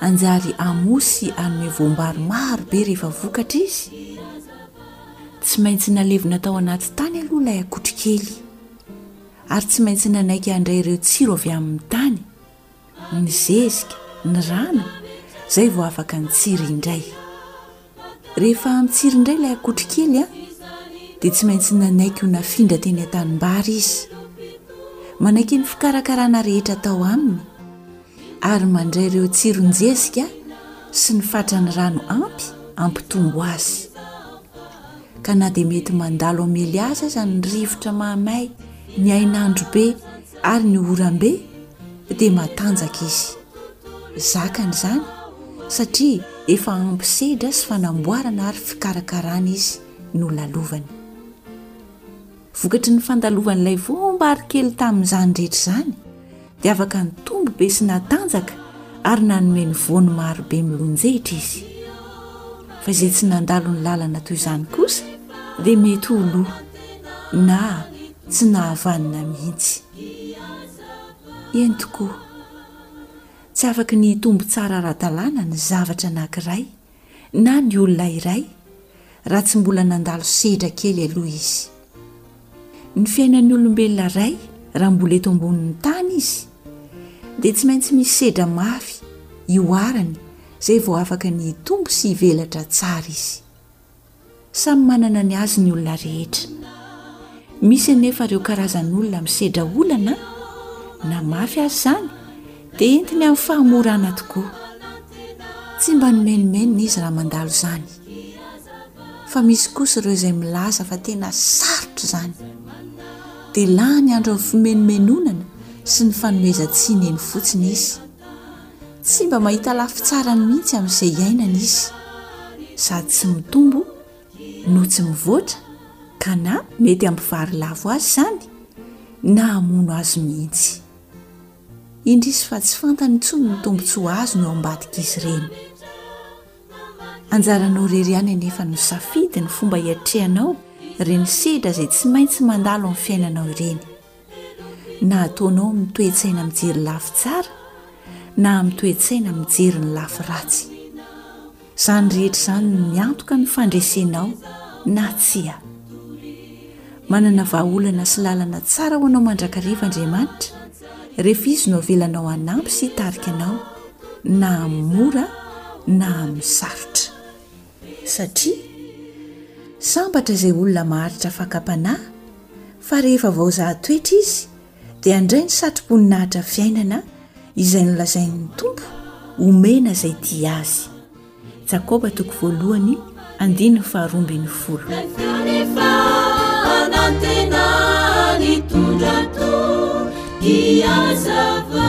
Hanjary hamoa sy hanome voam-bary maro be rehefa vokatra izy. Tsy maintsy nalevina tao anaty tany aloha ilay akotry kely, ary tsy maintsy nanaiky handray ireo tsiro avy amin'ny tany, ny zezika, ny rano, izay vao afaka nitsiry indray. Rehefa mitsiry indray ilay akotry kely an, dia tsy maintsy nanaiky ho nafindra teny an-tanimbary izy. Manaiky ny fikarakarana rehetra atao aminy, ary mandray ireo tsiron-jezika sy ny fatran'ny rano ampy hampitombo azy. Ka na dia mety mandalo hamely azy aza ny rivotra mahamay, ny hainandro be ary ny oram-be, dia matanjaka izy. Zakany izany satria efa ampy sedra sy fanamboarana ary fikarakarana izy no lalovany. Vokatry ny fandalovan'ilay voam-ba ary kely tamin'izany rehetra izany dia afaka nitombo be sy natanjaka ary nanome ny voany maro be milonjehitra izy. Fa izay tsy nandalo ny lalana toy izany kosa dia mety ho lo na tsy nahavanona mihitsy. Eny tokoa, tsy afaky ny hitombo tsara ara-dalàna ny zavatra anankiray na ny olona iray raha tsy mbola nandalo sedra kely aloha izy. Ny fiainan'ny olombelona iray raha mbola eto ambonin'ny tany izy dia tsy maintsy misy sedra mafy ihoarany izay vao afaka ny hitombo sy hivelatra tsara izy. Samy manana ny azy ny olona rehetra. Misy anefa ireo karazan'olona misedra olana, na mafy aza izany, dia entiny amin'ny fahamorana tokoa. Tsy mba nimenomenona izy raha mandalo izany. Fa misy kosa ireo izay milaza fa tena sarotra izany. Dia lany andro amin'ny fimenomenonana sy ny fanomezan-tsiny eny fotsiny izy. Tsy mba mahita lafitsarany mihitsy amin'izay iainany izy. Sady tsy mitombo no tsy mivoatra ka na mety hampivary lavo azy izany na hamono azy mihitsy. Indrisy fa tsy fantany intsony ny tombontsoa azony ao ambadik'izy ireny. Anjaranao irery ihany anefa no safidy ny fomba hiatrehanao ireny sedra izay tsy maintsy mandalo amin'ny fiainanao ireny. na ataonao amin'ny toe-tsaina mijery lafy tsara na amin'ny toe-tsaina mijery ny lafy ratsy. Izany rehetra izany no miantoka ny fandresenao na tsia. Manana vahaolana sy lalana tsara ho anao mandrakariva Andriamanitra rehefa izy no avelanao hanampy sy hitarika anao na amin'ny mora na amin'ny sarotra. Satria, sambatra izay olona maharitra fakam-panahy, fa rehefa vaozaha toetra izy, dia handray ny satroboninahitra fiainana izay nolazain'ny Tompo homena izay tia Azy. Jakoba toko voalohany, andininy faharoa ambin'ny folo. Kanefa anantenany tondra to hiazava.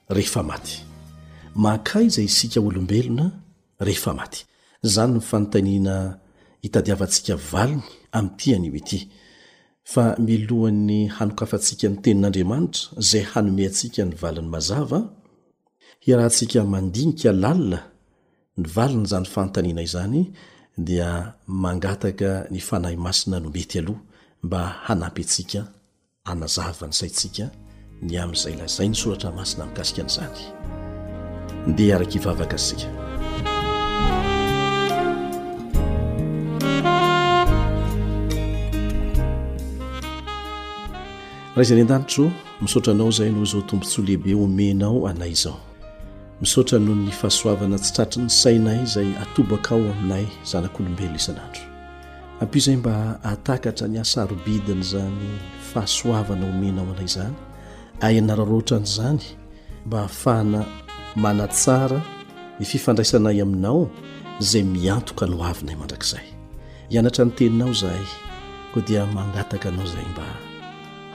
rehefa maty. Mankaiza isika olombelona rehefa maty? Izany no fanontaniana hitadiavantsika valiny amin'ity anio ity. Fa milohan'ny hanokafantsika ny Tenin'Andriamanitra izay hanome antsika ny valiny mazava, hiarahantsika mandinika lalina ny valin'izany fanontaniana izany dia mangataka ny Fanahy Masina no mety aloha mba hanampy antsika Hanazava ny saintsika ny amin'izay lazain'ny Soratra Masina mikasika an'izany. Ndeha hiaraka hivavaka isika. raha izay ny an-danitro misaotra anao izay noho izao tombontsoa lehibe homenao anay izao misaotra noho ny fahasoavana tsy tratry ny sainay izay atobaka ao aminay zanak'olombelona isan'andro Ampio izay mba hahatakatra ny hasarobidin'izany fahasoavana omenao anay izany, ary hanararaotra an'izany mba hahafahana manatsara ny fifandraisanay aminao izay miantoka ny hoavinay mandrakizay. Hianatra ny teninao izahay, koa dia mangataka anao izay mba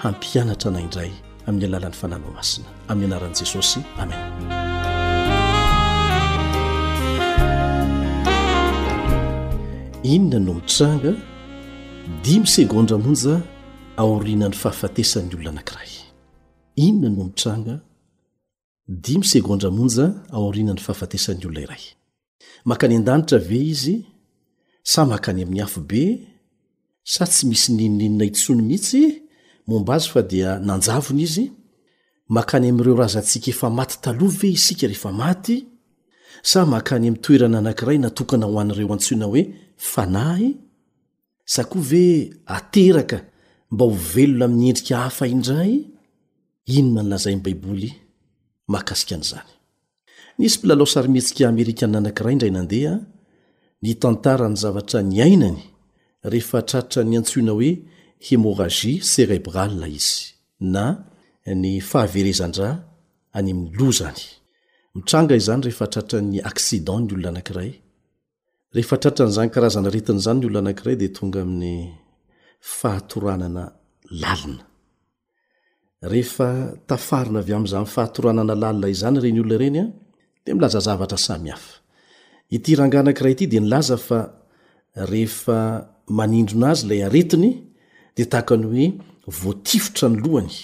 hampianatra anay indray. amin'ny alalan'ny fanahy masina amin'ny anaran'i Jesosy amena inona no mitranga dimy segondra monja aorianan'ny fahafatesan'ny olona anankiray inona no mitranga Dimy segondra monja aorianan'ny fahafatesan'ny olona iray. Mankany an-danitra ve izy sa mankany amin'ny afobe sa tsy misy n'inon'inona intsony mihitsy momba azy fa dia nanjavona izy? Mankany amin'ireo razantsika efa maty taloha ve isika rehefa maty sa mankany amin'ny toerana anankiray natokana ho an'ireo antsoina hoe fanahy? Sa koa ve ateraka mba ho velona amin'ny endrika hafa indray? Inona no lazain'ny Baiboly mahakasika an'izany? Nisy mpilalao sarimihetsika amerikana anankiray indray nandeha nitantara ny zavatra niainany rehefa tratran'ny antsoina hoe hémorragie cérébrale izy, na ny fahaverezan-dra any amin'ny loza any. Mitranga izany rehefa tratran'ny accident ny olona anankiray. Rehefa tratran'izany karazana aretina izany ny olona anankiray dia tonga amin'ny fahatoranana lalina. Rehefa tafarina avy amin'izany fahatoranana lalina izany ireny olona ireny an, dia milaza zavatra samy hafa. Ity rangahy anankiray ity dia nilaza fa rehefa manindrona azy ilay aretiny dia tahaka ny hoe voatifitra ny lohany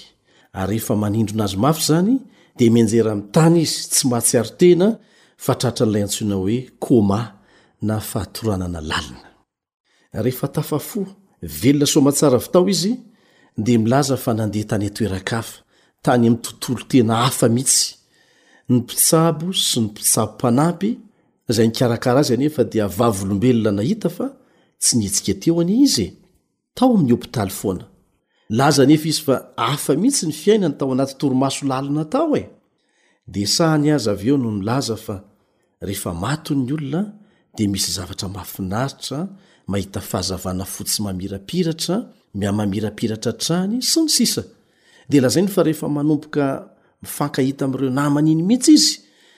ary rehefa manindrona azy mafy izany dia mianjera amin'ny tany izy tsy mahatsiaro tena fa tratran'ilay antsoina hoe kôma na fahatoranana lalina. Rehefa tafafo velona soamatsara avy tao izy dia milaza fa nandeha tany an-toeran-kafa, tany amin'ny tontolo tena hafa mihitsy. Ny mpitsabo sy ny mpitsabo mpanampy izay nikarakara azy anefa dia vavolombelona nahita fa tsy nihetsika teo anie izy e! tao amin'ny hopitaly foana. Nilaza anefa izy fa hafa mihitsy ny fiainany tao anaty torimaso lalina tao e! Dia sahany aza avy eo no nilaza fa rehefa maty ny olona dia misy zavatra mahafinaritra mahita fahazavana fotsy mamirapiratra, mihamamirapiratra hatrany, sy ny sisa Dia lazainy fa rehefa manomboka mifankahita amin'ireo namany iny mihitsy izy,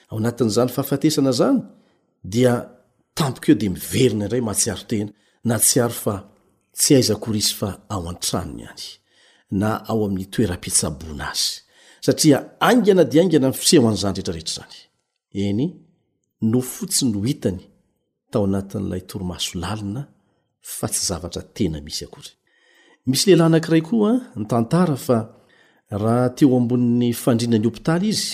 ao anatin'izany fahafatesana izany, dia tampoka eo dia miverina indray mahatsiaro tena na tsiaro fa tsy aiza kory izy fa ao an-tranony ihany na ao amin'ny toeram-pitsaboana azy satria aingana dia aingana ny fiseho an'izany rehetrarehetra izany eny no fotsiny no hitany tao anatin'ilay toromaso lalina fa tsy zavatra tena misy akory misy lehilahy anankiray koa ny tantara fa raha teo ambonin'ny fandrinan'ny hopitaly izy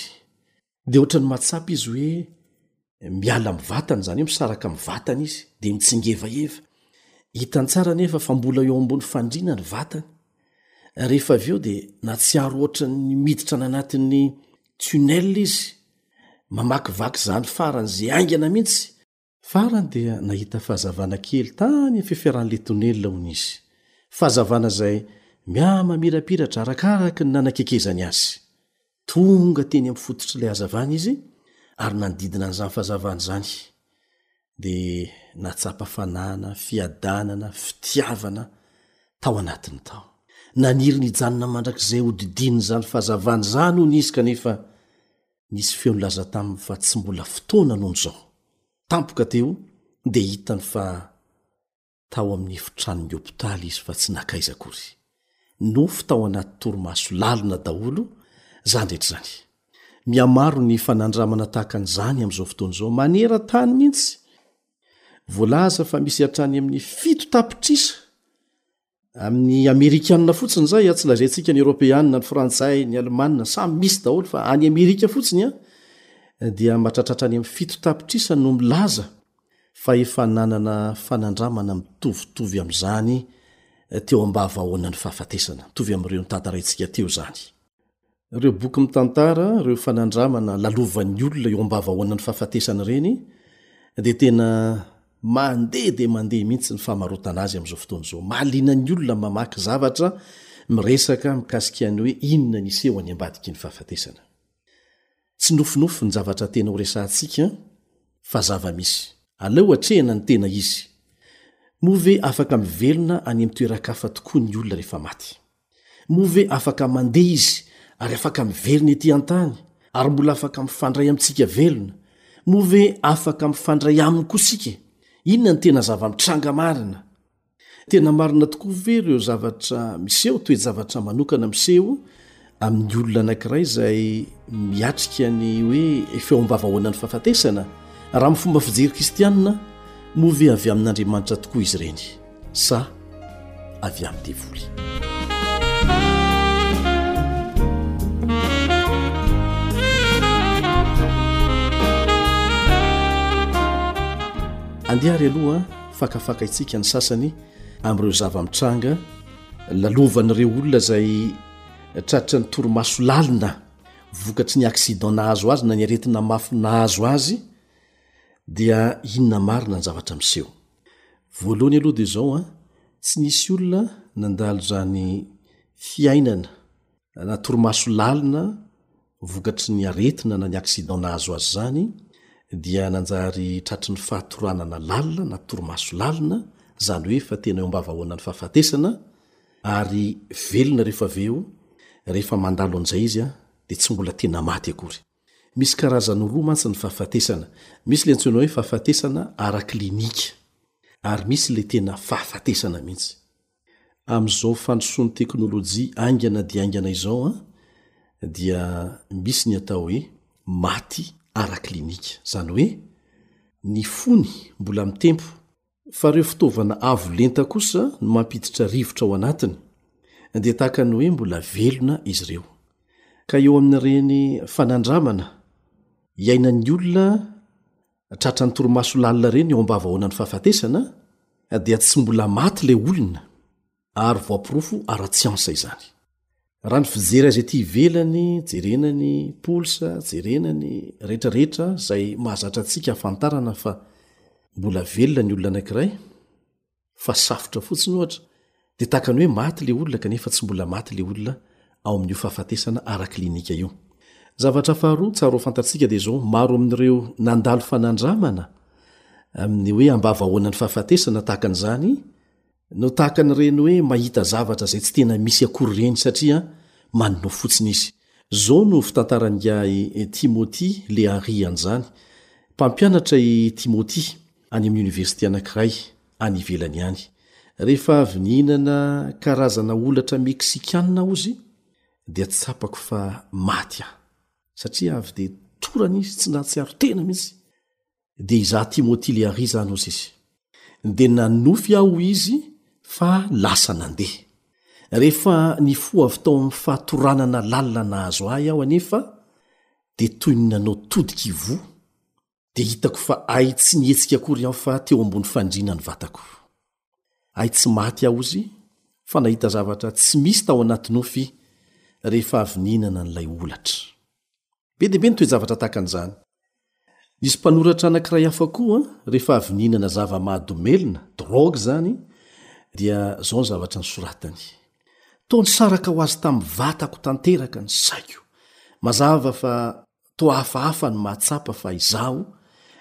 dia ohatra ny mahatsapa izy hoe miala amin'ny vatany izany hoe misaraka amin'ny vatany izy dia mitsingevaheva hitany tsara nefa fa mbola eo ambony fandriana ny vatany rehefa avy eo dia natsiaro ohatra ny miditra ny anatin'ny tunel izy mamakivaky izany faran'izay aingana mihitsy Farany dia nahita fahazavana kely tany amin'ny fiferan'ilay tonelina, hono izy. Fahazavana izay mihamamirapiratra arakaraka ny nanakekezany azy. Tonga teny amin'ny fototr'ilay hazavana izy ary nanodidina an'izany fahazavana izany. Dia nahatsapa fanana, fiadanana, fitiavana tao anatiny tao. Naniry ny hijanona mandrakizay hodidin'izany fahazavana izany, hono izy, kanefa Nisy feo nilaza taminy fa tsy mbola fotoana noho izao. Tampoka teo dia hitany fa tao amin'ny efitranon'ny hopitaly izy fa tsy nankaiza akory. Nofy tao anaty torimaso lalina daholo izany rehetra izany. Mihamaro ny fanandramana tahaka an'izany amin'izao fotoana izao, maneran-tany mihitsy. Voalaza fa misy hatrany amin'ny fito tapitrisa Amin'ny Amerikana fotsiny zay a, tsy lazaintsika ny Eoropeana, ny Frantsay, ny Alemana, samy misy daholo fa any Amerika fotsiny a dia matratratra any amin'ny fito tapitrisa no milaza fa efa nanana fanandramana mitovitovy amin'izany teo am-bavahaonan'ny fahafatesana, mitovy amin'ireo notantaraintsika teo izany. Ireo boky mitantara ireo fanandramana lalovan'ny olona eo am-bavahoanan'ny fahafatesana ireny dia tena mandeha dia mandeha mihitsy ny famarotana azy amin'izao fotoana izao. Mahaliana ny olona ny mamaky zavatra miresaka mikasika ny hoe inona ny seho any ambadiky ny fahafatesana. Tsy nofinofy ny zavatra tena horesahantsika fa zava-misy. Aleo atrehina ny tena izy. Moa ve afaka mivelona any amin'ny toeran-kafa tokoa ny olona rehefa maty? Moa ve afaka mandeha izy ary afaka miverina ety an-tany ary mbola afaka mifandray amintsika velona? Moa ve afaka mifandray aminy koa isika? Inona no tena zava-mitranga marina? Tena marina tokoa ve ireo zavatra miseho, toe-javatra manokana miseho amin'ny olona anankiray izay miatrika ny hoe feom-bavahoanan'ny fahafatesana? Raha amin'ny fomba fijery kristianina, moa ve avy amin'Andriamanitra tokoa izy ireny? sa avy amin'ny devoly. andeha ary aloha fakafaka itsika ny sasany amin'ireo zava-mitranga lalovan'ireo olona izay tratra ny toromaso lalina vokatry ny accident nahazo azy na ny aretina mafy nahazo azy dia inona marina ny zavatra miseho Voalohany aloha dia izao an, tsy nisy olona nandalo izany fiainana na torimaso lalina vokatry ny aretina na ny accident nahazo azy izany dia nanjary tratry ny fahatoranana lalina na torimaso lalina, izany hoe efa tena eo am-bavahoanan'ny fahafatesana ary velona rehefa avy eo, rehefa mandalo an'izay izy dia tsy mbola tena maty akory. Misy karazany roa mantsy ny fahafatesana, misy ilay antsoina hoe fahafatesana ara-klinika ary misy ilay tena fahafatesana mihitsy. Amin'izao fandrosoan'ny teknolojia haingana dia haingana izao an, dia misy ny atao hoe maty ara-klinika, izany hoe ny fony mbola mitempo Fa ireo fitaovana avo lenta kosa no mampiditra rivotra ao anatiny, dia tahaka ny hoe mbola velona izy ireo. Ka eo amin'ireny fanandramana iainan'ny olona tratran'ny torimaso lalina ireny eo am-bavahaonan'ny fahafatesana, dia tsy mbola maty ilay olona, ary voaporofo ara-tsiansa izany. Raha ny fijery azy ety ivelany, jerena ny pulse, jerena ny rehetrarehetra izay mahazatra antsika hahafantarana fa mbola velona ny olona anankiray, fa safotra fotsiny ohatra, dia tahaka ny hoe maty ilay olona kanefa tsy mbola maty ilay olona ao amin'io fahafatesana ara-klinika io. Zavatra faharoa tsara ho fantatsika dia izao, maro amin'ireo nandalo fanandramana amin'ny hoe ambavahaonan'ny fahafatesana tahaka an'izany, no tahaka an'ireny hoe mahita zavatra izay tsy tena misy akory ireny satria maninoa fotsiny izy. Izao no fitantaran'ingahy Timothy Leary an'izany, mpampianatra i Timothy any amin'ny oniversite anankiray any ivelany any. Rehefa avy nihinana karazana holatra Meksikana aho izy, dia tsapako fa maty aho, satria avy dia torana izy tsy nahatsiaro tena mihitsy. dia izaho Timothy Leary izany hozy izy. Dia nanofy aho hoy izy fa lasa nandeha. Rehefa nifoha avy tao amin'ny fahatoranana lalina nahazo ahy aho anefa dia toy ny nanao todika ivoho dia hitako fa hay tsy nihetsika akory aho fa teo ambony fandriana ny vatako. Hay tsy maty aho hozy fa nahita zavatra tsy misy tao anaty nofy rehefa avy nihinana an'ilay holatra. Be dia be ny toe-javatra tahaka an'izany. Nisy mpanoratra anankiray hafa koa, rehefa avy nihinana zava-mahadomelina, drogue izany, dia izao ny zavatra nosoratany, Toa nisaraka ho azy tamin'ny vatako tanteraka ny saiko. Mazava fa toa hafahafa ny mahatsapa fa izaho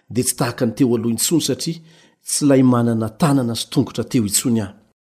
dia tsy tahaka ny teo aloha intsony satria tsy ilay manana tanana sy tongotra teo intsony aho.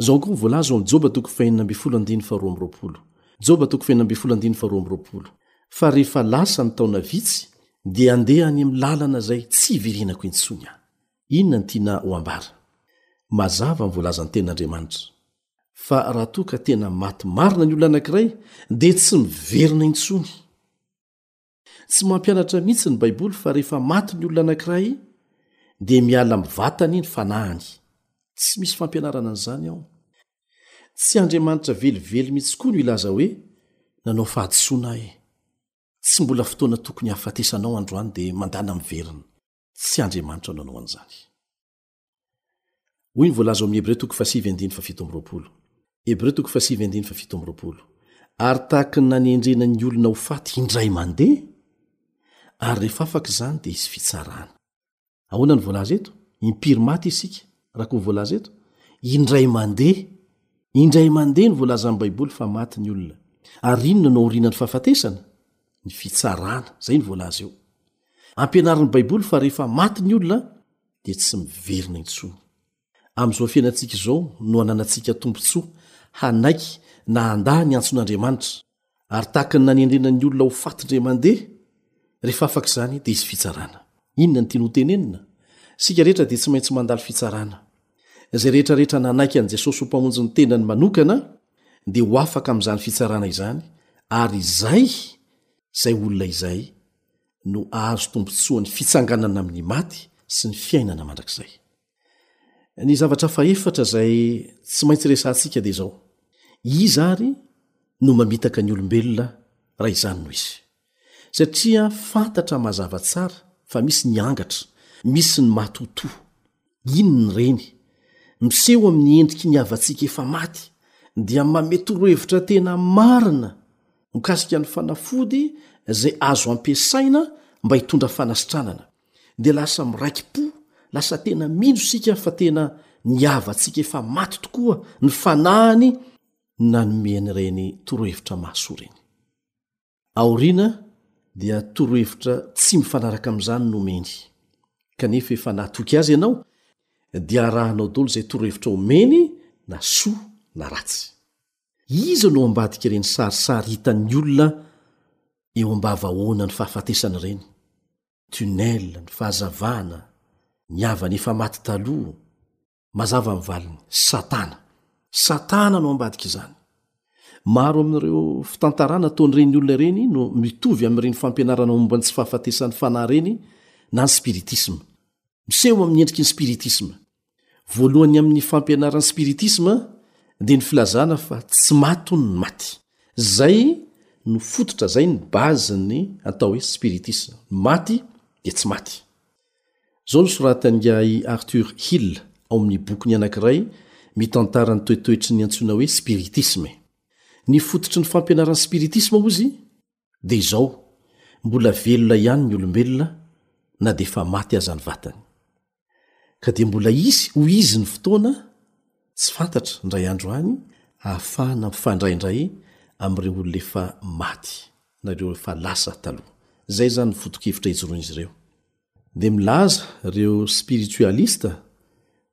Izao koa ny voalaza ao amin'ny Joba toko fahenina ambin'ny folo andininy faharoa amby roapolo. Joba toko fahenina ambin'ny folo andininy faharoa amby roapolo, Fa rehefa lasa ny taona vitsy, dia handeha any amin'ny lalana izay tsy hiverenako intsony aho. Inona no tiana ho ambara? Mazava ny voalazan'ny Tenin'Andriamanitra, fa raha toa ka tena maty marina ny olona anankiray, dia tsy miverina intsony. Tsy mampianatra mihitsy ny Baiboly fa rehefa maty ny olona anankiray, dia miala amin'ny vatany ny fanahiny. Tsy misy fampianarana an'izany ao. Tsy Andriamanitra velively mihitsy koa no hilaza hoe, Nanao fahadisoana aho e. Tsy mbola fotoana tokony hahafatesanao androany dia mandana miverina. Tsy Andriamanitra no hanao an'izany. Hoy ny voalaza ao amin'ny Hebreo toko fahasivy andininy fahafito amby roapolo. Hebreo toko fahasivy andininy fahafito amby roapolo. Ary tahaka ny nanendrena ny olona ho faty indray mandeha, ary rehefa afaka izany dia hisy fitsarana. Ahoana no voalaza eto? Impiry maty isika? Raha koa ny voalaza eto, indray mandeha. Indray mandeha no voalaza amin'ny Baiboly fa maty ny olona. Ary inona no aorianan'ny fahafatesana? Ny fitsarana. Izay no voalaza eo. Ampianarin'ny Baiboly fa rehefa maty ny olona, dia tsy miverina intsony. Amin'izao fiainantsika izao no ananantsika tombontsoa hanaiky na handà ny antson'Andriamanitra, ary tahaka ny nanendrena ny olona ho faty indray mandeha, rehefa afaka izany dia hisy fitsarana. Inona no tiany hotenenina? Isika rehetra dia tsy maintsy mandalo fitsarana. Izay rehetrarehetra nanaiky an'i Jesosy ho Mpamonjy ny tenany manokana dia ho afaka amin'izany fitsarana izany, ary izay izay olona izay no ahazo tombontsoan'ny fitsanganana amin'ny maty sy ny fiainana mandrakizay. Ny zavatra fahefatra izay tsy maintsy resahantsika dia izao, iza ary no mamitaka ny olombelona raha izany no izy? Satria fantatra mazava tsara fa misy ny angatra, misy ny maty ho toa. Inona ireny? Miseho amin'ny endriky ny havantsika efa maty, dia manome torohevitra tena marina mikasika ny fanafody izay azo ampiasaina mba hitondra fanasitranana. Dia lasa miraiki-po, lasa tena mino isika fa tena ny havantsika efa maty tokoa ny fanahiny nanome an'ireny torohevitra mahasoa ireny. Aoriana dia torohevitra tsy mifanaraka amin'izany no omeny. Kanefa efa nahatoky azy ianao dia arahanao daholo izay torohevitra omeny na soa na ratsy. Iza no ambadika ireny sarisary hitan'ny olona eo ambavahoana ny fahafatesana ireny? Tunnel, ny fahazavana, ny havana efa maty taloha, Mazava ny valiny, Satana. Satana no ambadik'izany. Maro amin'ireo fitantarana ataon'ireny olona ireny no mitovy amin'ireny fampianarana momba ny tsy fahafatesan'ny fanahy ireny na ny spiritisma. Miseho amin'ny endriky ny spiritisma. Voalohany amin'ny fampianaran'ny spiritisma dia ny filazana fa tsy maty hono ny maty. Izay no fototra, izay ny base-n'ny atao hoe spiritisma. Ny maty dia tsy maty. Izao no soratan'ingahy Arthur Hill ao amin'ny bokiny anankiray mitantara ny toetoetry ny antsoina hoe spiritisme. Ny fototry ny fampianaran'ny spiritisma, hozy, dia izao, Mbola velona ihany ny olombelona na dia efa maty aza ny vatany. Ka dia mbola hisy ho izy ny fotoana Tsy fantatra, indray andro any, hahafahana mifandray indray amin'ireo olona efa maty, na ireo efa lasa taloha. Izay izany ny foto-kevitra ijoroan'izy ireo. Dia milaza ireo spiritualiste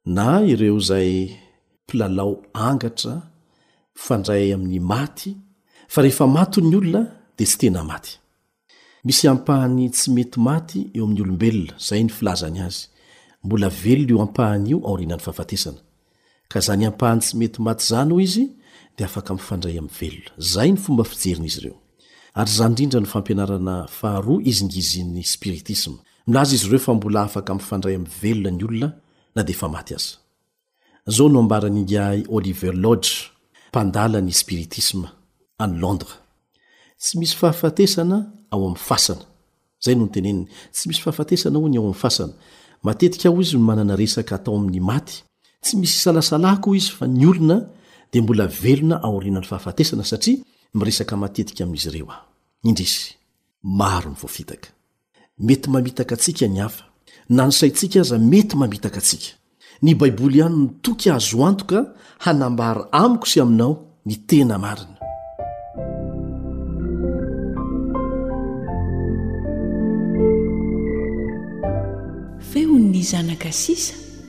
na ireo izay mpilalao angatra mifandray amin'ny maty fa rehefa maty ny olona dia tsy tena maty. Misy ampahany tsy mety maty eo amin'ny olombelona, izay ny filazany azy. Mbola velona io ampahany io aorianan'ny fahafatesana. Ka izany ampahany tsy mety maty izany, hoy izy, dia afaka mifandray amin'ny velona. Izay ny fomba fijerin'izy ireo. Ary izany indrindra no fampianarana faharoa izingizin'ny spiritisma. Milaza izy ireo fa mbola afaka mifandray amin'ny velona ny olona na dia efa maty aza. Izao no ambaran'ingahy Oliver Lodge, mpandala ny spiritisma any Londres, Tsy misy fahafatesana ao amin'ny fasana. Izay no niteneniny. Tsy misy fahafatesana, hoy, ny ao amin'ny fasana. Matetika, hoy izy, no manana resaka atao amin'ny maty. Tsy misy isalasalako, hoy izy, fa ny olona dia mbola velona aorianan'ny fahafatesana satria miresaka matetika amin'izy ireo aho. Indrisy, maro ny voafitaka. Mety mamitaka antsika ny hafa, na ny saintsika aza mety mamitaka antsika. Ny Baiboly ihany no toky azo antoka hanambara amiko sy aminao ny tena marina. Feon'ny zanaka sisa.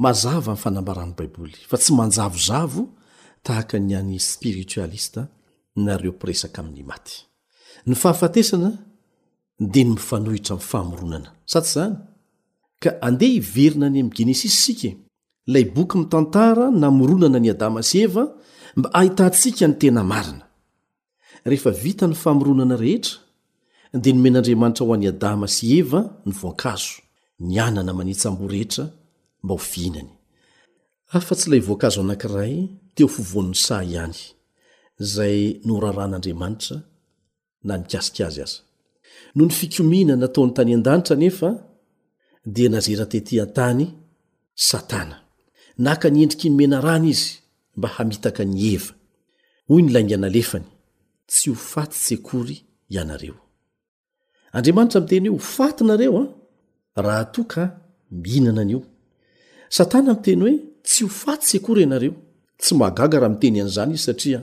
Mazava ny fanambaran'ny Baiboly fa tsy manjavozavo tahaka ny an'ny spiritialista nareo mpiresaka amin'ny maty. Ny fahafatesana dia ny mifanohitra amin'ny famoronana, sa tsy izany? Ka andeha hiverina any amin'ny Genesisy isika e, ilay boky mitantara namoronana an'i Adama sy Eva mba hahitantsika ny tena marina. Rehefa vita ny famoronana rehetra, dia nomen'Andriamanitra ho an'i Adama sy Eva ny voankazo, ny anana manitsam-boa rehetra, mba ho fihinany. Afa-tsy ilay voankazo anankiray teo fovoan'ny saha ihany, izay noraran'Andriamanitra na nikasika azy aza. Noho ny fikomiana nataony tany an-danitra anefa, dia nazera tetỳ an-tany Satana. Naka ny endriky ny menarana izy, mba hamitaka an'i Eva. Hoy ny lainga nalefany, Tsy ho faty tsy akory ianareo. Andriamanitra miteny hoe ho faty nareo an, raha toa ka mihinana an'io. Satana miteny hoe tsy ho faty tsy akory ianareo. Tsy mahagaga raha miteny an'izany izy satria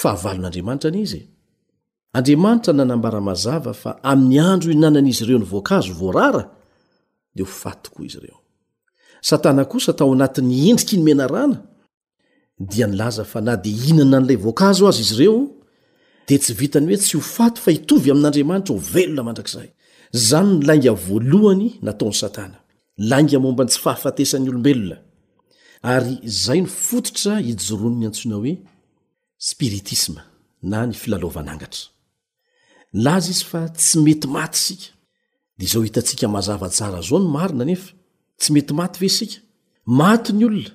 fahavalon'Andriamanitra anie izy e. Andriamanitra nanambara mazava fa amin'ny andro ihinanan'izy ireo ny voankazo voarara, dia ho faty tokoa izy ireo. Satana kosa tao anatin'ny endriky ny menarana, dia nilaza fa na dia hihinana an'ilay voankazo aza izy ireo, dia tsy vitany hoe tsy ho faty fa hitovy amin'Andriamanitra ho velona mandrakizay. Izany no lainga voalohany nataon'i Satana, lainga momba ny tsy fahafatesan'ny olombelona. Ary izay no fototra ijoroan'ny antsoina hoe spiritisma na ny filalaovan'angatra. Nilaza izy fa tsy mety maty isika. Dia izao hitantsika mazava tsara izao ny marina anefa, tsy mety maty ve isika? Maty ny olona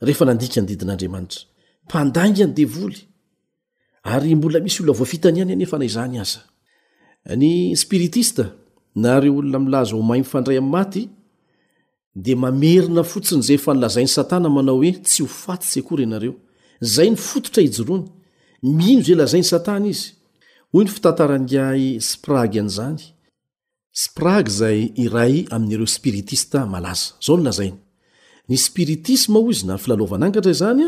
rehefa nandika ny didin'Andriamanitra. Mpandainga ny devoly. Ary mbola misy olona voafitany ihany anefa na izany aza. Ny spiritista na ireo olona milaza ho mahay mifandray amin'ny maty dia mamerina fotsiny izay efa nolazain'i Satana manao hoe tsy ho faty tsy akory ianareo. Izay ny fototra hijoroany. Mino izay lazain'i Satana izy. Hoy ny fitantaran'ingahy Sprague an'izany. Sprague izay iray amin'ireo spiritista malaza. Izao no lazainy, Ny spiritisma, hoy izy, na filalaovan'angatra izany,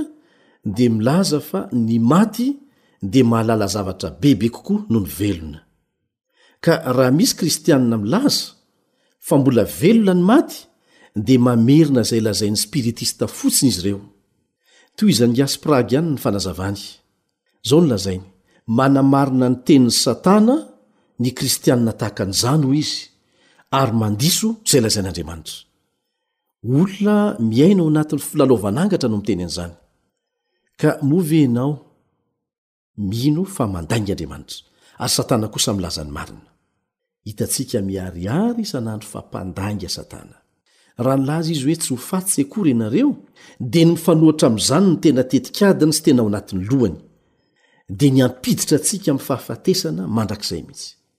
dia milaza fa ny maty dia mahalala zavatra bebe kokoa noho ny velona. Ka raha misy kristianina milaza fa mbola velona ny maty dia mamerina izay lazain'ny spiritista fotsiny izy ireo. Toy izany gasy Prague ihany ny fanazavany. Izao no lazainy, manamarina ny tenin'i Satana ny kristianina tahaka an'izany hoy izy ary mandiso izay lazain'Andriamanitra. Olona miaina ao anatin'ny filalaovan'angatra no miteny an'izany. Ka moa ve ianao? mino fa mandainga Andriamanitra, ary Satana kosa milaza ny marina. Hitantsika miharihary isan'andro fa mpandainga Satana. Raha nilaza izy hoe tsy ho faty akory ianareo, dia ny mifanohitra amin'izany no tena tetikadiny sy tena ao anatin'ny lohany. Dia ny hampiditra antsika amin'ny fahafatesana mandrakizay mihitsy.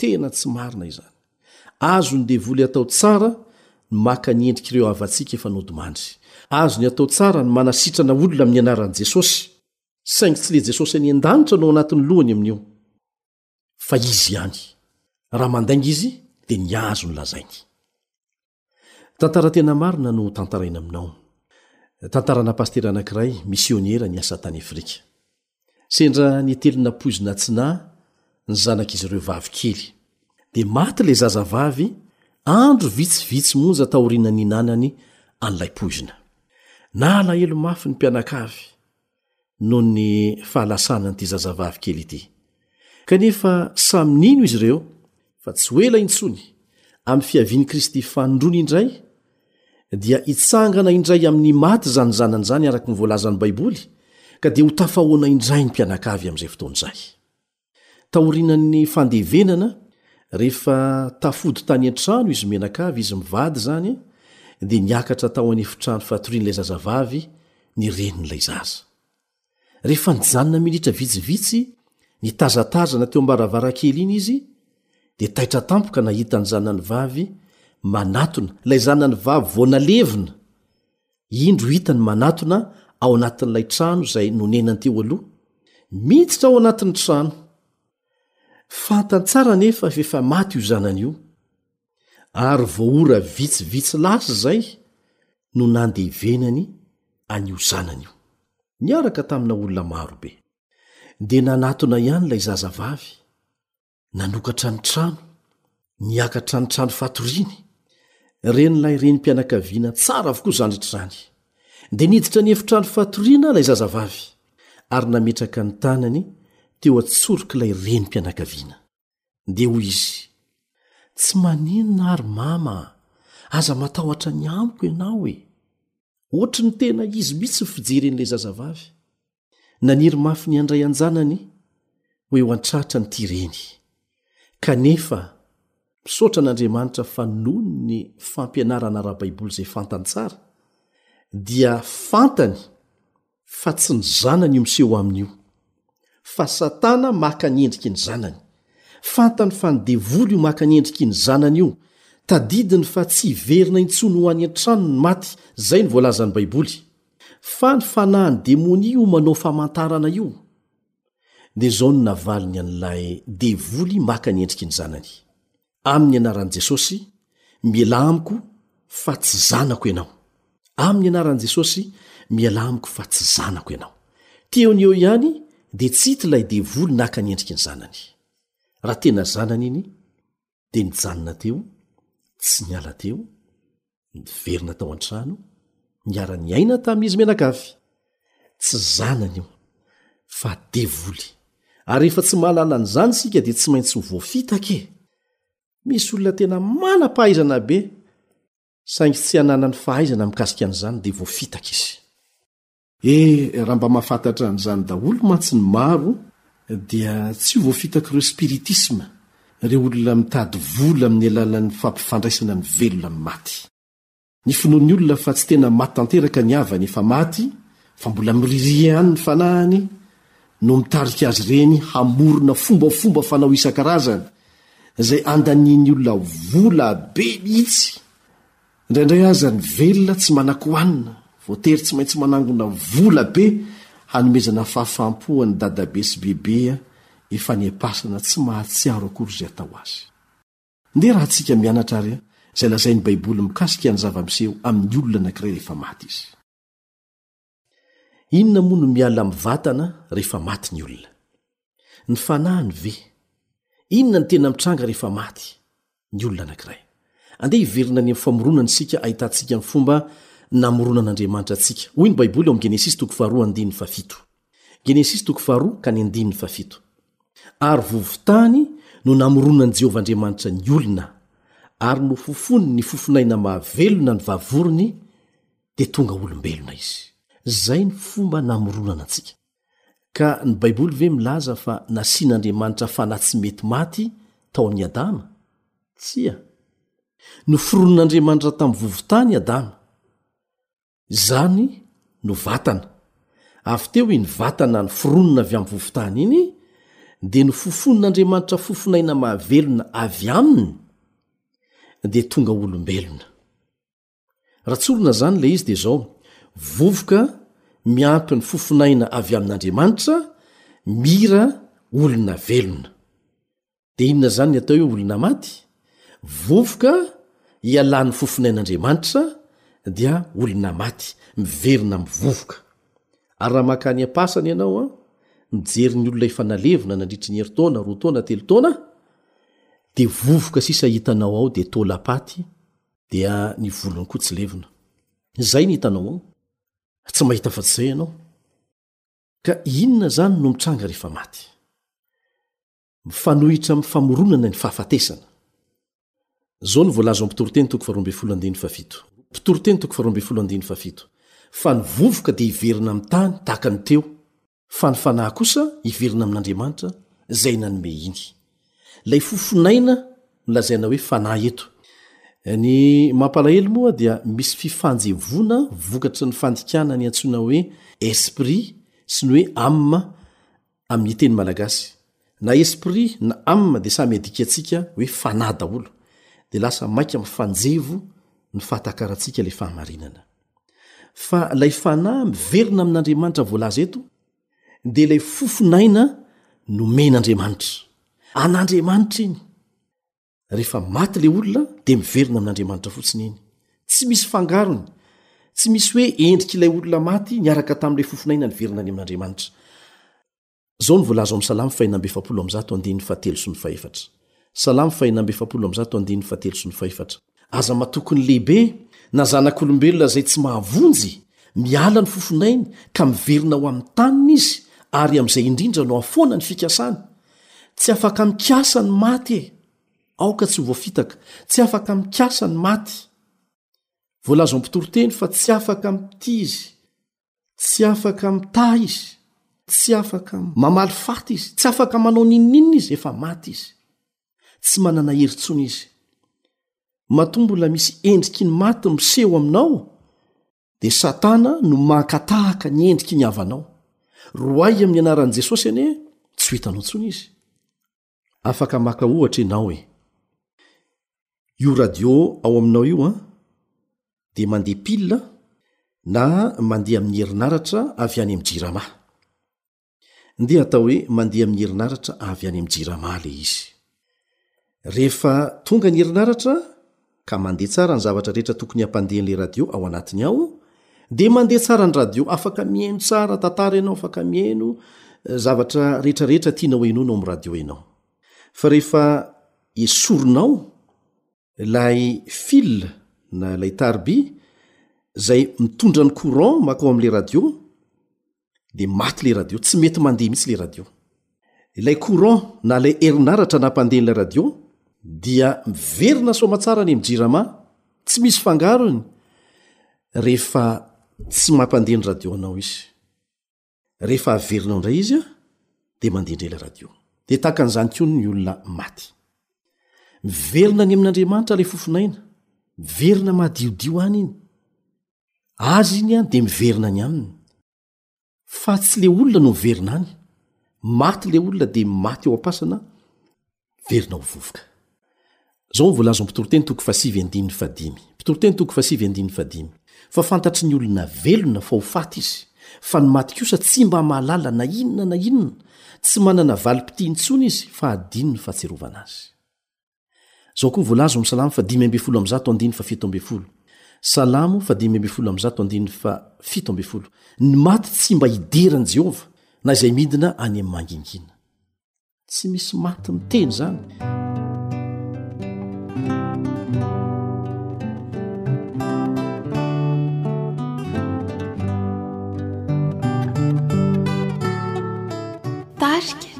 Tena tsy marina izany. Azon'ny devoly atao tsara ny maka ny endrik'ireo havantsika efa nodimandry. Azony atao tsara ny manasitrana olona amin'ny anaran'i Jesosy. Saingy tsy ilay Jesosy any an-danitra no ao anatin'ny lohany amin'io, fa izy ihany. Raha mandainga izy, dia ny azy no lazainy. Tantara tena marina no tantaraina aminao. Tantarana pastera anankiray misioniera niasa tany Afrika. Sendra nitelina poizina tsy nahy ny zanak'izy ireo vavy kely. Dia maty ilay zazavavy andro vitsivitsy monja taoriana nihinanany an'ilay poizina. Nalahelo mafy ny mpianakavy. noho ny fahalasanan'ity zazavavy kely ity. Kanefa samy nino izy ireo fa tsy ho ela intsony, amin'ny fiavian'i Kristy fanindroany indray, dia hitsangana indray amin'ny maty izany zanany izany araka ny voalazan'ny Baiboly, ka dia ho tafahoana indray ny mpianakavy amin'izay fotoana izay. Taorianan'ny fandevenana, rehefa tafody tany an-trano izy mianakavy, izy mivady izany, dia niakatra tao an'efitrano fatorian'ilay zazavavy ny renin'ilay zaza. Rehefa nijanona minitra vitsivitsy nitazatazana teo am-baravarankely iny izy, dia taitra tampoka nahita ny zanany vavy manatona, ilay zanany vavy vao nalevina, Indro hita ny manatona ao anatin'ilay trano izay nonenany teo aloha. Miditra ao anatin'ny trano. Fantany tsara anefa fa efa maty io zanany io. Ary vao ora vitsivitsy lasa izay no nandevenany an'io zanany io. Niaraka tamina olona maro be. Dia nanatona ihany ilay zazavavy. nanokatra ny trano niakatra ny trano fatoriany reny ilay reny mpianakaviana tsara avokoa izany retra izany dia niditra ny efitrano fatoriana ilay zazavavy ary nametraka ny tanany teo an-tsoroka ilay reny mpianakaviana dia hoy izy tsy maninona ary mama aza matahotra ny amiko ianao e ohatry ny tena izy mihitsy ny fijeren'ilay zazavavy Naniry mafy ny handray an-janany ho eo an-tratra an'ity reny. Kanefa, misaotra an'Andriamanitra fa noho ny fampianarana ara-baiboly izay fantany tsara, dia fantany fa tsy ny zanany io miseho aminy io, fa Satana maka ny endriky ny zanany. Fantany fa ny Devoly io maka ny endriky ny zanany io. Tadidiny fa tsy hiverina intsony ho any an-trano ny maty, izay no voalazan'ny Baiboly. Fa ny fanahin'ny demonia io manao famantarana io, dia izao no navaliny an'ilay devoly maka ny endriky ny zanany, Amin'ny anaran'i Jesosy, mialà amiko fa tsy zanako ianao! Amin'ny anaran'i Jesosy, mialà amiko fa tsy zanako ianao! Teo ny eo ihany dia tsy hita ilay devoly naka ny endriky ny zanany. Raha tena zanany iny, dia nijanona teo tsy niala teo niverina tao an-trano niara-ny aina tamin' izy menagafy tsy zanany io fa devoly ary efa tsy mahalala an' izany isika dia tsy maintsy ho voafitaka e misy olona tena manam-pahaizana be saingy tsy hananany fahaizana mikasika an' izany dia voafitaka izy E, raha mba mahafantatra an'izany daholo mantsy ny maro dia tsy ho voafitak'ireo spiritisme ireo olona mitady vola amin'ny alalan'ny fampifandraisana ny velona amin'ny maty. Ny finoan'ny olona fa tsy tena maty tanteraka ny havany efa maty fa mbola miriria ihany ny fanahany no mitarika azy ireny hamorona fombafomba fanao isan-karazany izay andanian'ny olona vola be mihitsy Indraindray aza ny velona tsy manan-kohanina, voatery tsy maintsy manangona vola be hanomezana fahafaham-po an'i dadabe sy bebe efa niampasana tsy mahatsiaro akory izay atao azy. Ndeha raha tsika mianatra ary izay lazain'ny Baiboly mikasika ny zava-miseho amin'ny olona anankiray rehefa maty izy. Inona moa no miala amin'ny vatana rehefa maty ny olona? Ny fanahiny ve? Inona no tena mitranga rehefa maty ny olona anankiray? Andeha hiverina any amin'ny Famoronana isika hahitantsika ny fomba namoronan'Andriamanitra antsika. Hoy ny Baiboly ao amin'ny Genesisy toko faharoa andininy fahafito. Genesisy toko faharoa ka ny andininy fahafito. Ary vovon-tany no namoronan'i Jehovah Andriamanitra ny olona, ary nofofony ny fofon'aina mahavelona ny vavorony, dia tonga olombelona izy. Izay ny fomba namoronana antsika. Ka ny Baiboly ve milaza fa nasian'Andriamanitra fanahy tsy mety maty tao amin'i Adama? Tsia. Noforonin'Andriamanitra tamin'ny vovon-tany i Adama. Izany no vatana. Avy teo iny vatana noforonina avy amin'ny vovon-tany iny, dia nofofonin'Andriamanitra fofon'aina mahavelona avy aminy, dia tonga olombelona. raha tsorina izany ilay izy dia izao vovoka miampy ny fofonaina avy amin'andriamanitra mira olona velona de inona zany ny atao hoe olona maty vovoka hialan'ny fofonain'andriamanitra dia olona maty miverina mi vovoka ary raha maka any am-pasana ianao a mijery ny olona efa nalevina nandritry ny heritaona roa taona telo taona de vovoka sisa hitanao ao de taolapaty Dia ny volony koa tsy levona. Izay ny hitanao ao? Tsy mahita afa-tsy izay ianao. Ka inona izany no mitranga rehefa maty? Mifanohitra amin'ny famoronana ny fahafatesana. Izao no voalaza ao amin'ny Mpitoriteny toko faharoa ambin'ny folo andininy fahafito. Mpitoriteny toko faharoa ambin'ny folo andininy fahafito, Fa ny vovoka dia hiverina amin'ny tany tahaka ny teo. fa ny fanahy kosa hiverina amin'andriamanitra zay nanome iny lay fofonaina nolazaina hoe fanahy eto ny mampalahelo moa dia misy fifanjevoana vokatry ny fandikana ny antsoina hoe esprit sy ny hoe amima amin'ny teny malagasy na esprit na amima dia samy adika antsika hoe fanahy daholo dia lasa maika mifanjevo ny fahatakarantsika la fahamarinana Fa ilay fanahy miverina amin'Andriamanitra voalaza eto dia ilay fofon'aina nomen'Andriamanitra. An'Andriamanitra iny. Rehefa maty ilay olona dia miverina amin'Andriamanitra fotsiny iny. Tsy misy fangarony. Tsy misy hoe endrik'ilay olona maty niaraka tamin'ilay fofon'aina niverina any amin'Andriamanitra. Izao no voalaza ao amin'ny Salamo fahenina amby efapolo amby zato andininy fahatelo sy ny fahefatra. Salamo fahena amby efapolo amby zato andininy fahatelo sy ny fahefatra. Aza matoky ny lehibe, na zanak'olombelona izay tsy mahavonjy, miala ny fofonainy ka miverina ho amin'ny taniny izy, ary amin'izay indrindra no hafoana ny fikasany. Tsy afaka mikasa ny maty e! Aoka tsy ho voafitaka. Tsy afaka mikasa ny maty. Voalaza ao amin'ny mpitoriteny fa tsy afaka mitia izy. tsy afaka mitaha izy tsy afaka mamaly faty izy tsy afaka manao ninininona izy efa maty izy tsy manana herintsony izy matoa mbola misy endriky ny maty miseho aminao dia satana no mankatahaka ny endriky ny havanao roay amin'ny anaran'i jesosy anie tsy ho hitanao ntsony izy Afaka maka ohatra ianao e! Io radio ao aminao io an, dia mandeha pile na mandeha amin'ny herinaratra avy any amin'ny Jirama. Ndeha atao hoe mandeha amin'ny herinaratra avy any amin'ny Jirama ilay izy. Rehefa tonga ny herinaratra ka mandeha tsara ny zavatra rehetra tokony hampandehan'ilay radio ao anatiny ao, dia mandeha tsara ny radio, afaka mihaino tsara tantara ianao, afaka mihaino eh, zavatra rehetrarehetra tianao henoina ao amin'ny radio ianao. Fa rehefa esorinao ilay fil na ilay tarby izay mitondra ny courant makao amin'ilay radio, dia maty ilay radio, tsy mety mandeha mihitsy ilay radio. Ilay courant na ilay herinaratra nampandehan'ilay radio dia miverina soamatsara any amin'ny Jirama, tsy misy fangarony rehefa tsy mampandeha ny radio anao izy. Rehefa averinao indray izy an, dia mandeha indray ilay radio. Dia tahaka an'izany koa ny olona maty. Miverina any amin'Andriamanitra ilay fofonaina, miverina madiodio any iny. Azy iny an dia miverina any aminy. Fa tsy le olona no miverina any. Maty le olona dia maty eo am-pasana, miverina ho vovoka. Zao ny voalazon'ny Mpitoriteny toko fahasivy andininy fahadimy. Mpitoriteny toko fahasivy andininy fahadimy. Fa fantatry ny olona velona fa ho faty izy, fa ny maty kosa tsy mba mahalala na inona na inona, tsy manana valim-pitia intsony izy fa adinony fahatsiarovana azy. Zao koa voalaza ao am salamo fa dimy ambin'ny folo amby zato andiny fa fito ambin'ny folo. Salamo fa dimy ambin'ny folo amby zato andiny fa fito ambin'ny folo. Ny maty tsy mba hidera an'i Jehovah na izay midina any amin'ny mangingina. Tsy misy maty miteny izany.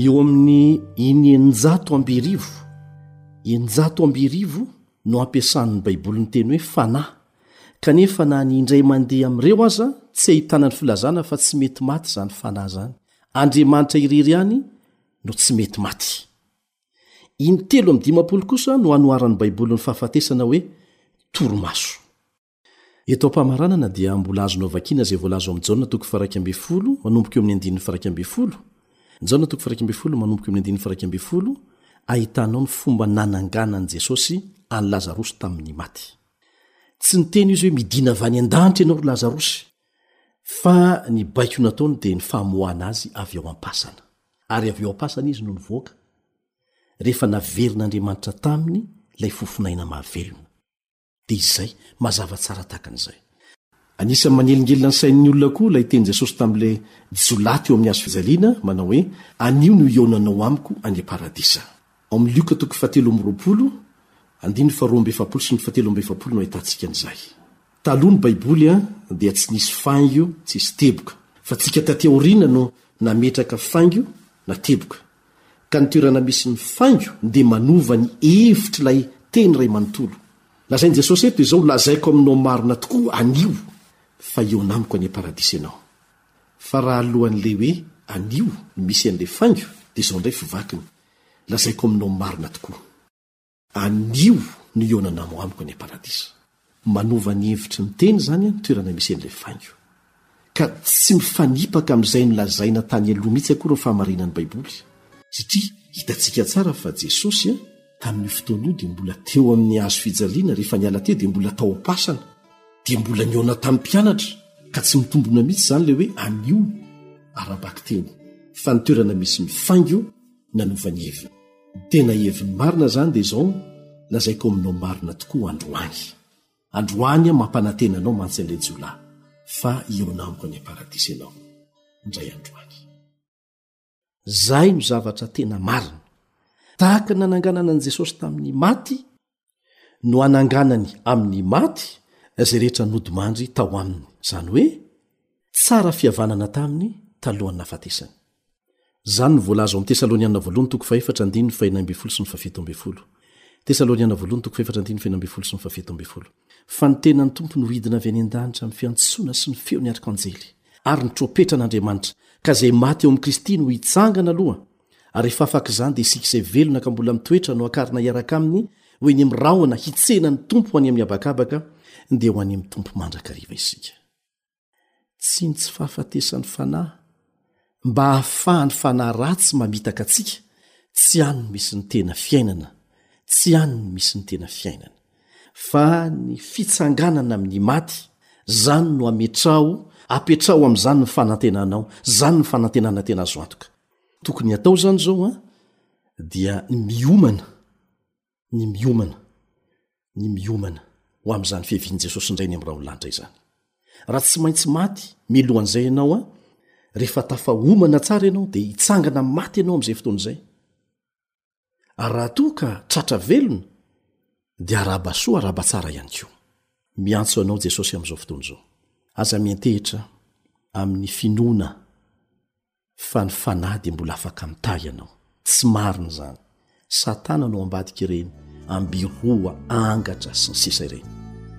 Eo amin'ny eny eninjato amby arivo, eninjato amby arivo no ampiasan'ny Baiboly ny teny hoe fanahy, kanefa na ny indray mandeha amin'ireo aza tsy ahitana ny filazana fa tsy mety maty izany fanahy izany. Andriamanitra irery ihany no tsy mety maty. In-telo amin'ny dimampolo kosa no anoharan'ny Baiboly ny fahafatesana hoe torimaso. Eto am-pamaranana dia mbola azonao vakiana izay voalaza ao amin'i Jaona toko faharaika ambin'ny folo manomboka eo amin'ny andininy faharaika ambin'ny folo, Jaona toko faharaika ambin'ny folo manomboka eo amin'ny andininy faharaika ambin'ny folo, ahitanao ny fomba nananganan'i Jesosy an'i Lazarosy tamin'ny maty. Tsy niteny Izy hoe midina avy any an-danitra ianao ry Lazarosy, fa ny baiko nataony dia ny famoahana Azy avy ao am-pasana. Ary avy ao am-pasana Izy no nivoaka, rehefa naverin'Andriamanitra taminy ilay fofon'aina mahavelona. Dia izay, mazava tsara tahaka an'izay. Anisan'ny manelingelina ny sain'ny olona koa ilay tenin'i Jesosy tamin'ilay jiolahy teo amin'ny hazo fijaliana, manao hoe, Anio no hihaonanao amiko any am-paradisa. Ao amin'ny Lioka toko fahatelo amby roapolo, andininy faharoa amby efapolo sy ny fahatelo amby efapolo no ahitantsika an'izay. Taloha ny Baiboly dia tsy nisy faingo, tsy nisy teboka. Fa tsika taty aoriana no nametraka faingo na teboka. ka ny toerana misy ny faingo dia manova ny hevitr'ilay Teny iray manontolo. Lazain'i Jesosy eto izao, Lazaiko aminao marina tokoa, anio, fa eo anamiko any am-paradisa ianao. Fa raha alohan'ilay hoe anio no misy an'ilay faingo, dia izao indray fy vakiny, Lazaiko aminao marina tokoa. Anio no hionanao amiko any am-paradisa. Manova ny hevitry ny teny izany ny toerana misy an'ilay faingo. Ka tsy mifanipaka amin'izay nolazaina tany aloha mihitsy akory ny fahamarinan'ny Baiboly, satria hitantsika tsara fa Jesosy, tamin'io fotoana io, dia mbola teo amin'ny hazo fijaliana, rehefa niala teo dia mbola tao am-pasana, dia mbola nihaona tamin'ny mpianatra, ka tsy mitombina mihitsy izany ilay hoe anio ara-bakiteny, fa ny toerana misy ny faingo, nanova ny heviny. Ny tena heviny marina izany dia izao lazaiko aminao marina tokoa androany. Androany aho mampanantena anao mantsy an'ilay jiolahy fa hihaona amiko any am-paradisa ianao indray andro any. Izay no zavatra tena marina. Tahaka ny nananganana an'i Jesosy tamin'ny maty no hananganany amin'ny maty izay rehetra nodimandry tao aminy, izany hoe, tsara fihavanana taminy talohan'ny nahafatesany. Izany no voalaza ao amin'ny Tesaloniana Voalohany toko fahefatra andininy fahena ambin'ny folo sy ny fahafito ambin'ny folo. Tesaloniana Voalohany toko fahefatra andininy fahena ambin'ny folo sy ny fahafito ambin'ny folo. Fa ny tenan'ny Tompo no hidina avy any an-danitra amin'ny fiantsoana sy ny feon'ny arkanjely ary ny trompetra an'Andriamanitra, ka izay maty ao amin'i Kristy no hitsangana aloha, Ary rehefa afaka izany dia isika izay velona ka mbola mitoetra no akarina hiaraka aminy ho eny amin'ny rahona hitsena ny Tompo ho any amin'ny habakabaka dia ho any amin'ny Tompo mandrakariva isika. Tsy ny tsy fahafatesan'ny fanahy mba hahafahan'ny fanahy ratsy mamitaka antsika, tsy any no misy ny tena fiainana, tsy any no misy ny tena fiainana, fa ny fitsanganana amin'ny maty, izany no ametraho, apetraho amin'izany ny fanantenanao, izany ny fanantenana tena azo antoka. Tokony hatao izany izao an, dia ny miomana, ny miomana, ny miomana ho amin'izany fiavian'i Jesosy indray ny amin'ny raolanitra izany. Raha tsy maintsy maty milohan'izay ianao an, rehefa tafahomana tsara ianao dia hitsangana maty ianao amin'izay fotoana izay. ary raha toa ka tratra velona dia arahaba soa arahaba tsara ihany koa miantso anao jesosy amin'izao fotoana izao aza miantehitra amin'ny finoana fa ny fanahy dia mbola afaka mitahy ianao tsy marina izany satana no ambadika ireny ambiroa angatra sy ny sisa ireny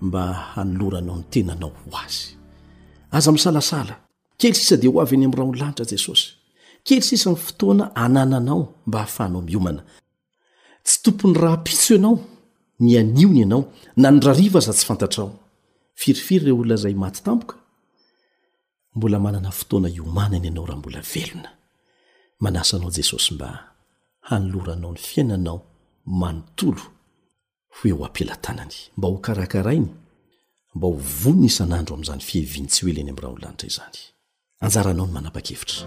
mba hanoloranao ny tenanao ho azy aza misalasala kely sisa dia ho avy eny amin'nyrao ny lanitra jesosy kely sisa ny fotoana anananao mba hahafahanao miomana tsy tompon'ny rahapitso ianao ny aniony ianao na nyrariva aza tsy fantatrao firifiry ireo olona izay maty tampoka mbola manana fotoana iomanany ianao raha mbola velona manasanao jesosy mba hanoloranao ny fiainanao manontolo ho eo am-pelatanany, mba hokarakarainy, mba ho vonony isan'andro amin'izany fiaviany tsy ho ela eny amin'ny rahonlanitra izany. Anjaranao ny manapa-kevitra.